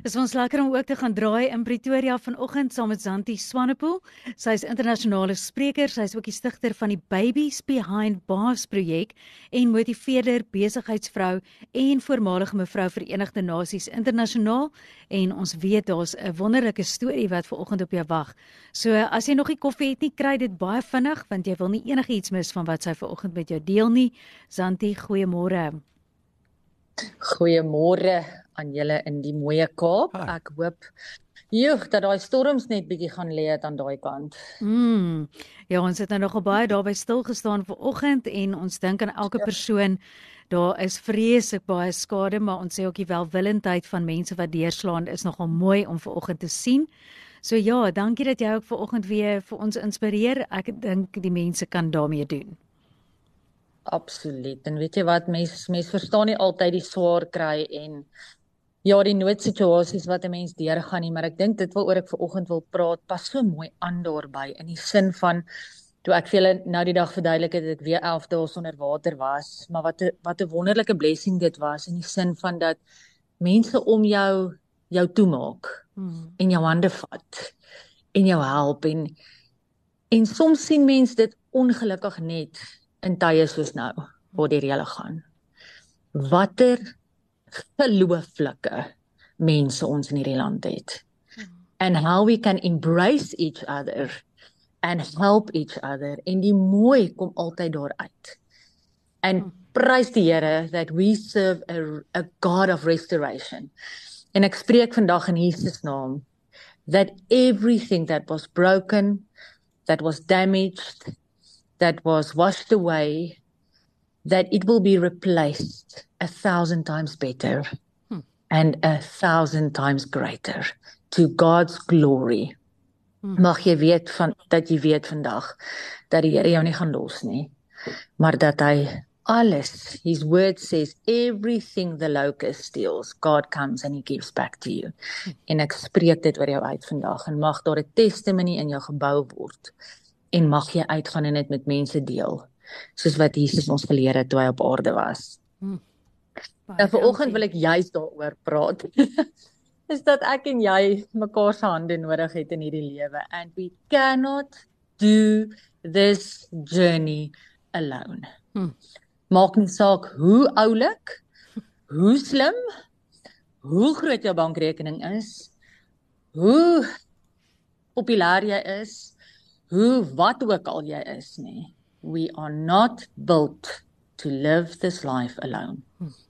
Dis ons lekker om ook te gaan draai in Pretoria vanoggend saam met Zanti Swanepoel. Sy is internasionale spreker, sy is ook die stigter van die Babies Behind Bars projek en motiveerder, besigheidsvrou en voormalige mevrou Verenigde Nasies internasionaal en ons weet daar's 'n wonderlike storie wat vanoggend op jou wag. So as jy nog nie koffie het nie, kry dit baie vinnig want jy wil nie enigiets mis van wat sy vanoggend met jou deel nie. Zanti, goeiemôre. Goeiemôre aan julle in die mooi Kaap. Hi. Ek hoop joh dat daai storms net bietjie gaan lê het aan daai kant. Mm. Ja, ons het nou nogal baie daarby stil gestaan vanoggend en ons dink aan elke persoon. Daar is vreeslik baie skade, maar ons sê ook die welwillendheid van mense wat deurslaan is nogal mooi om vanoggend te sien. So ja, dankie dat jy ook vanoggend weer vir ons inspireer. Ek dink die mense kan daarmee doen. Absoluut. En weet jy wat mense mense verstaan nie altyd die swaar kry en ja, die noodsituasies wat 'n mens deurgaan nie, maar ek dink dit waaroor ek vanoggend wil praat pas so mooi aan daarbey in die sin van toe ek vir julle nou die dag verduidelik het dat ek weer 11 dae sonder water was, maar wat 'n wat 'n wonderlike blessing dit was in die sin van dat mense om jou jou toemaak Mm. en jou hande vat en jou help en en soms sien mense dit ongelukkig net in tye soos nou waar die reële gaan. Watter gelooflike mense ons in hierdie land het. And how we can embrace each other and help each other en die mooi kom altyd daar uit. And prys die Here that we serve a, a God of restoration. En ek spreek vandag in Jesus naam that everything that was broken, that was damaged, that was washed away, that it will be replaced a thousand times better Hmm. and a thousand times greater to God's glory. Hmm. Mag jy weet van dat jy weet vandag dat die Here jou nie gaan los nie, maar dat hy alles his word says everything the locust steals God comes and he gives back to you. En ek spreek dit oor jou uit vandag en mag daar 'n testimony in jou gebou word en mag jy uitgaan en dit met mense deel soos wat Jesus ons geleer het toe hy op aarde was. Baie Nou vanoggend dankie. wil ek juist daaroor praat. is dat ek en jy mekaar se hande nodig het in hierdie lewe and we cannot do this journey alone. Hmm. Maak nie saak hoe oulik, hoe slim, hoe groot jou bankrekening is, hoe populêr jy is, hoe wat ook al jy is nie. We are not built to live this life alone.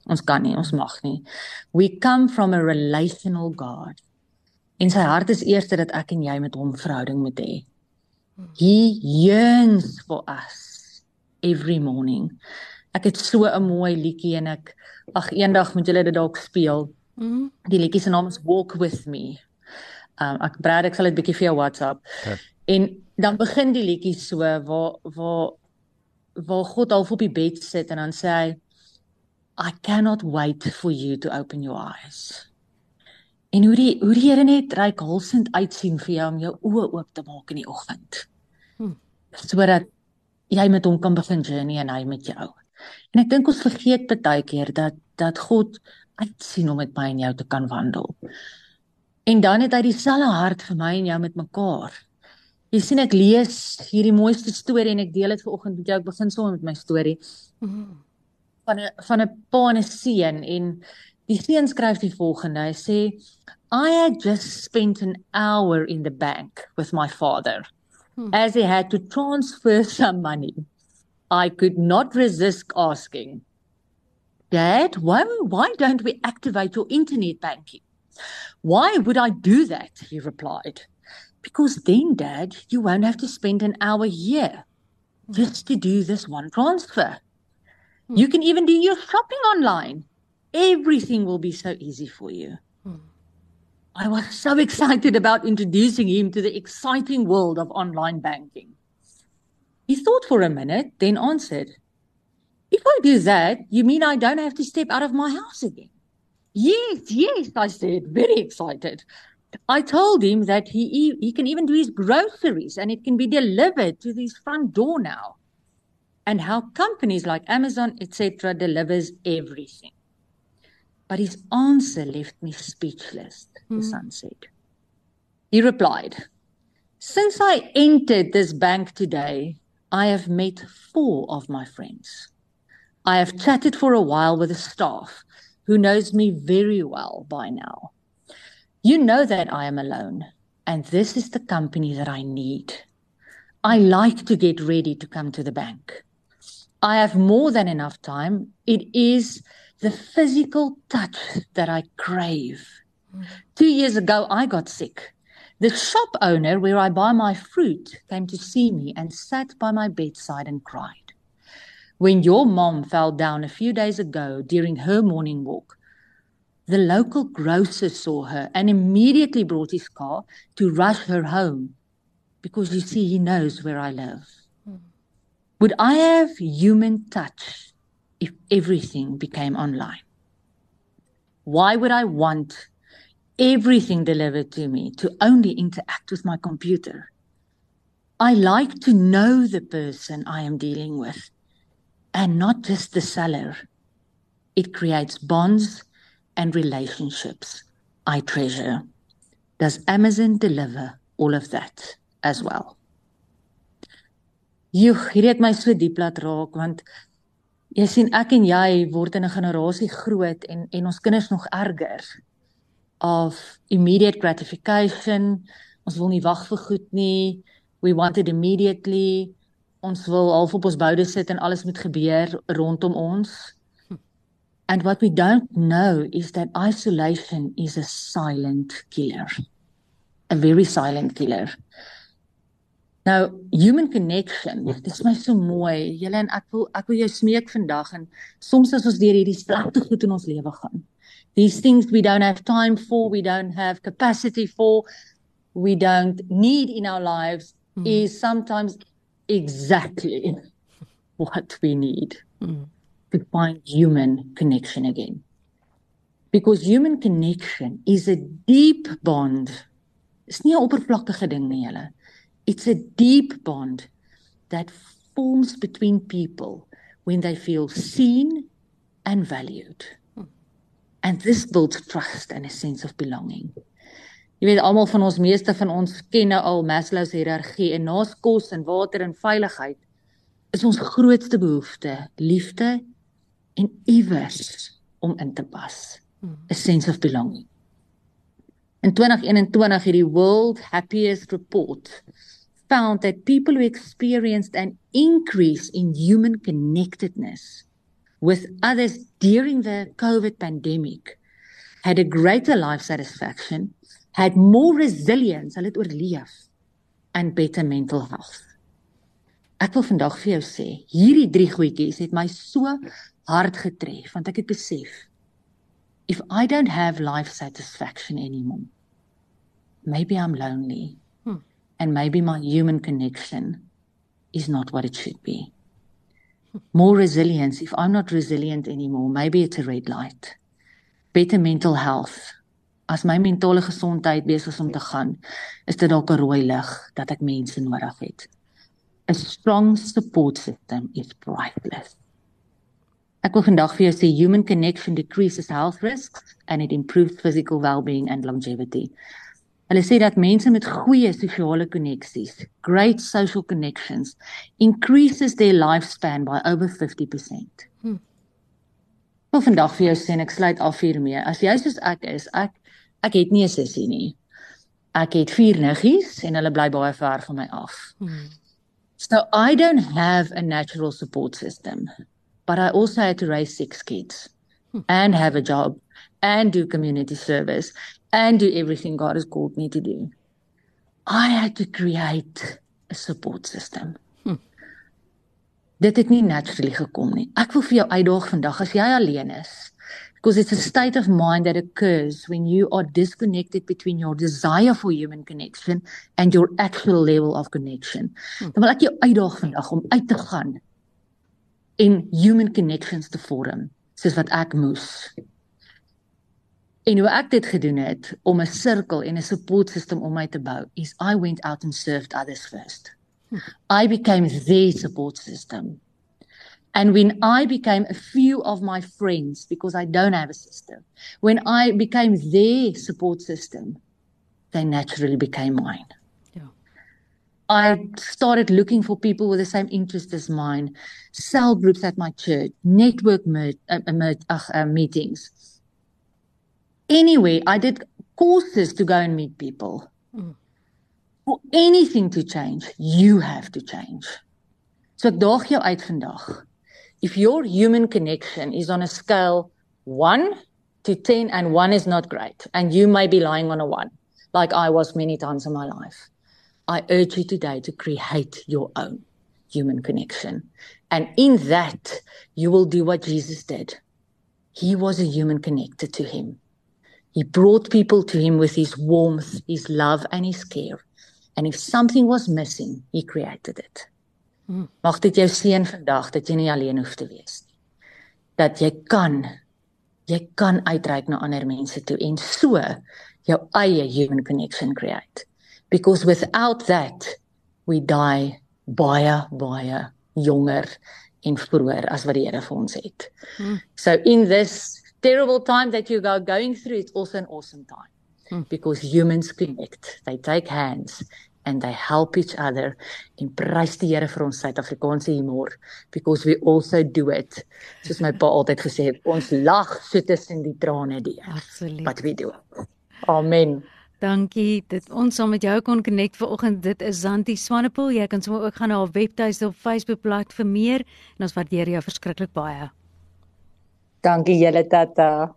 Ons kan nie, ons mag nie. We come from a relational God. En sy hart is eers dat ek en jy met hom verhouding moet hê. He yearns for us every morning. Ek het so 'n mooi liedjie en ek ag eendag moet julle dit dalk speel. Mm. Die liedjie se naam is Walk with me. Um ek Brad ek sal dit bietjie vir jou WhatsApp. Okay. En dan begin die liedjie so waar waar waar God half op die bed sit en dan sê hy I cannot wait for you to open your eyes. En hoe die hoe die Here net reikhalsend uitsien vir jou om jou oë oop te maak in die oggend. Hmm. Sodat jy met hom kan begin journey en hy met jou. En ek dink ons vergeet baie keer dat dat God uitsien om met my en jou te kan wandel. En dan het hy dieselfde hart vir my en jou met mekaar. Jy sien ek lees hierdie mooiste storie en ek deel dit vanoggend met jou. Ek begin sommer met my storie Mm. van 'n van 'n pa en 'n seun en die seun skryf die volgende. Hy sê I had just spent an hour in the bank with my father Hmm. as he had to transfer some money. I could not resist asking, Dad, why why don't we activate your internet banking? Why would I do that? He replied. Because then, Dad, you won't have to spend an hour here just to do this one transfer. You can even do your shopping online. Everything will be so easy for you. Hmm. I was so excited about introducing him to the exciting world of online banking. He thought for a minute, then answered, If I do that, you mean I don't have to step out of my house again? Yes, yes, I said, very excited. I told him that he he can even do his groceries and it can be delivered to his front door now. And how companies like Amazon etc delivers everything. But his answer left me speechless, mm. the son said. He replied, Since I entered this bank today, I have met four of my friends. I have chatted for a while with the staff who knows me very well by now. You know that I am alone, and this is the company that I need. I like to get ready to come to the bank. I have more than enough time. It is the physical touch that I crave. Two years ago, I got sick. The shop owner where I buy my fruit came to see me and sat by my bedside and cried. When your mom fell down a few days ago during her morning walk, the local grocer saw her and immediately brought his car to rush her home because you see, he knows where I live. Mm. Would I have human touch if everything became online? Why would I want everything delivered to me to only interact with my computer? I like to know the person I am dealing with and not just the seller. It creates bonds and relationships I treasure. Does Amazon deliver all of that as well? Jy het my so diep laat raak want jy sien ek en jy word in 'n generasie groot en en ons kinders nog erger of immediate gratification. Ons wil nie wag vir goed nie. We want it immediately. Ons wil half op ons boude sit en alles moet gebeur rondom ons. And what we don't know is that isolation is a silent killer. A very silent killer. Nou, human connection, dit is my so mooi. Julle en ek wil ek wil jou smeek vandag en soms as ons deur hierdie slegte goed in ons lewe gaan. These things we don't have time for, we don't have capacity for, we don't need in our lives mm. is sometimes exactly what we need. Mm. To find human connection again. Because human connection is a deep bond. It's nie 'n oppervlakkige ding nie, julle. It's a deep bond that forms between people when they feel seen and valued. And this builds trust and a sense of belonging. Jy weet almal van ons meeste van ons ken nou al Maslow se hiërargie en naas kos en water en veiligheid is ons grootste behoefte liefde en iewers om in te pas. Hmm. A sense of belonging. In 2021 het die World Happiest Report found that people who experienced an increase in human connectedness with others during the COVID pandemic had a greater life satisfaction, had more resilience, hulle het oorleef and better mental health. Ek wil vandag vir jou sê, hierdie drie goedjies het my so hard getref want ek het besef if I don't have life satisfaction anymore maybe I'm lonely. Hmm. and maybe my human connection is not what it should be. More resilience if I'm not resilient anymore maybe it's a red light. Better mental health. As my mentale gesondheid besig is om te gaan is dit dalk 'n rooi lig dat ek mense nodig het. A strong support system is priceless Ek wil vandag vir jou sê human connection decreases health risks and it improves physical well-being and longevity. Hulle sê dat mense met goeie sosiale koneksies, great social connections, increases their lifespan by over 50%. Hmm. Wel vandag vir jou sê en ek sluit af hiermee. As jy soos ek is, ek ek het nie 'n sussie nie. Ek het vier niggies en hulle bly baie ver van my af. Hmm. So I don't have a natural support system but I also had to raise six kids hmm. and have a job and do community service and do everything God has called me to do. I had to create a support system. Hmm. Dit het nie naturally gekom nie. Ek wil vir jou uitdaag vandag as jy alleen is because it's a state of mind that occurs when you are disconnected between your desire for human connection and your actual level of connection. Hmm. Dan wil ek jou uitdaag vandag om uit te gaan en human connections te vorm soos wat ek moes. En hoe ek dit gedoen het om 'n sirkel en 'n support system om my te bou, is I went out and served others first. I became their support system. And when I became a few of my friends, because I don't have a sister, when I became their support system, they naturally became mine. I started looking for people with the same interest as mine, cell groups at my church, network mer- uh, uh, uh, meetings. Anyway, I did courses to go and meet people. Mm. For anything to change, you have to change. So ek daag jou uit vandag. If your human connection is on a scale 1 to 10 and 1 is not great and you may be lying on a 1 like I was many times in my life. I urge you today to create your own human connection. And in that, you will do what Jesus did. He was a human connected to him. He brought people to him with his warmth, his love, and his care. And if something was missing, he created it. Mag dit jou seën vandag dat jy nie alleen hoef te wees nie. Dat jy kan jy kan uitreik na ander mense toe en so jou eie human connection create. Because without that we die baie baie jonger en vroeër as wat die Here vir ons het. Hmm. So in this terrible time that you are going through it's also an awesome time. Hmm. Because humans connect. They take hands and they help each other en prys die Here vir ons Suid-Afrikaanse humor because we also do it. Soos my pa altyd gesê het, ons lag so tussen die trane deur. Absoluut. But we do. Amen. Dankie. Dit ons saam met jou kon connect vanoggend. Dit is Zanti Swanepoel. Jy kan sommer ook gaan na haar webtuiste op Facebook bladsy vir meer en ons waardeer jou verskriklik baie. Dankie julle tata.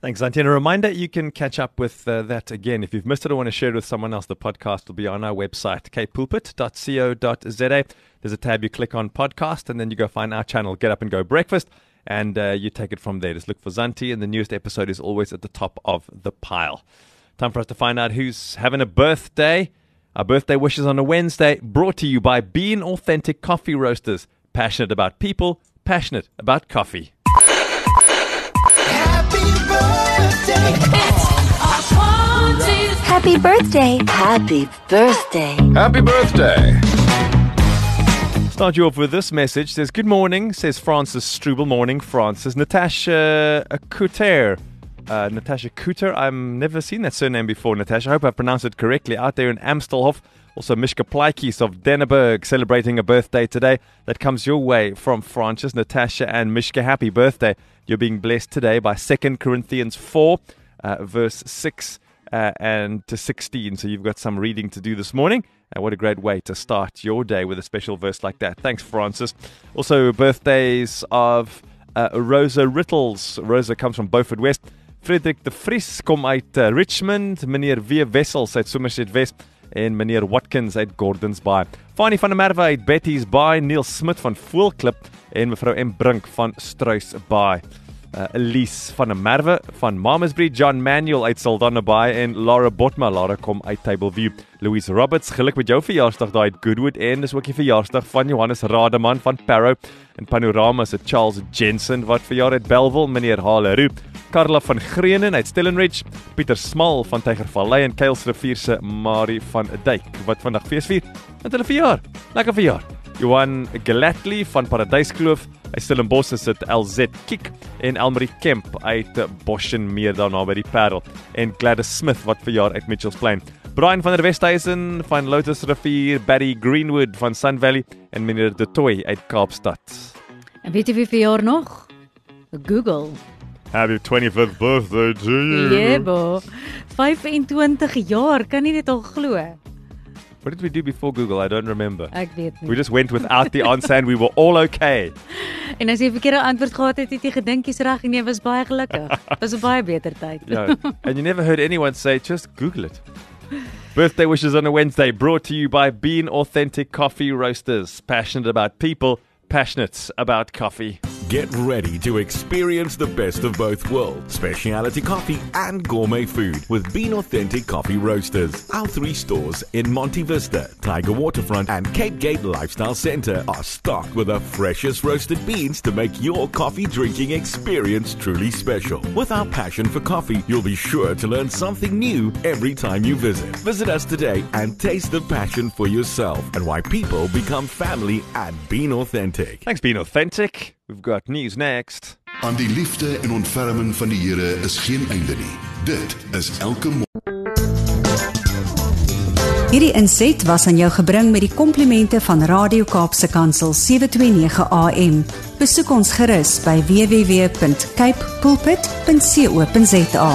Thanks, Auntie. And a reminder you can catch up with uh, that again. If you've missed it or want to share it with someone else, the podcast will be on our website, kpulpit.co.za. There's a tab you click on podcast, and then you go find our channel, Get Up and Go Breakfast, and uh, you take it from there. Just look for Zanti, and the newest episode is always at the top of the pile. Time for us to find out who's having a birthday. Our birthday wishes on a Wednesday, brought to you by Bean Authentic Coffee Roasters. Passionate about people, passionate about coffee. Happy birthday. Happy birthday. Happy birthday. Happy birthday! Start you off with this message. Says, Good morning, says Francis Struble. Morning, Francis. Natasha Kuter. Uh, Natasha Kuter. I've never seen that surname before, Natasha. I hope I pronounced it correctly. Out there in Amstelhof. Also, Mishka Plaikis of Denneberg celebrating a birthday today. That comes your way from Francis, Natasha, and Mishka. Happy birthday. You're being blessed today by 2 Corinthians 4, uh, verse 6 uh, and to 16. So you've got some reading to do this morning. And what a great way to start your day with a special verse like that. Thanks, Francis. Also, birthdays of uh, Rosa Rittles. Rosa comes from Beaufort West. Frederik de Vries kom uit uh, Richmond. Meneer W. Wessels uit Somerset West. En meneer Watkins uit Gordons Bay. Fanny van der Merwe uit Betty's Bay. Neil Smit van Voelklip. En mevrou M. Brink van Struis Bay. Uh, Elise van der Merwe van Mamasbury, John Manuel uit Saldanha Bay en Laura Botma, Laura kom uit Tableview. Louise Roberts, geluk met jou verjaarsdag daai Goodwood en dis ook die verjaarsdag van Johannes Rademan van Parow en Panorama se Charles Jensen wat verjaar het Belwel, meneer Haleru. Karla van Greenen uit Stellenridge, Pieter Smal van Tygervallei en Kuilsrivier se Marie van Duyk wat vandag fees vier. Met hulle verjaar. Lekker verjaar. Johan Gladley van Paradyskloof, hy Stellenbosch is dit LZ Kick en Elmarie Kemp uit Boshen meer daarna by die Parel en Gladys Smith wat verjaar uit Mitchells Plain. Brian van der Westhuizen van Lotus Rivier, Barry Greenwood van Sun Valley en meneer De Toy uit Kaapstad. En weet jy wie verjaar nog? Google. Happy 25th birthday to you. Jebo. 25 jaar, kan jy dit al glo? What did we do before Google? I don't remember. Ek weet nie. We just went without the answer and we were all okay. En as jy 'n verkeerde antwoord gehad het, het jy gedink jy's reg en jy was baie gelukkig. Was 'n baie beter tyd. Yeah. and you never heard anyone say, just Google it. Birthday wishes on a Wednesday brought to you by Bean Authentic Coffee Roasters. Passionate about people, passionate about coffee. Get ready to experience the best of both worlds specialty coffee and gourmet food with Bean Authentic Coffee Roasters. Our three stores in Monte Vista, Tiger Waterfront, and Cape Gate Lifestyle Center are stocked with the freshest roasted beans to make your coffee drinking experience truly special. With our passion for coffee, you'll be sure to learn something new every time you visit. Visit us today and taste the passion for yourself and why people become family at Bean Authentic. Thanks, being authentic. We've got news next. Aan die liefde en ontferming van die Here is geen einde nie. Dit is elke Hierdie inset was aan jou gebring met die komplimente van Radio Kaapse Kansel 729 AM. Besoek ons gerus by www.cape pulpit.co.za.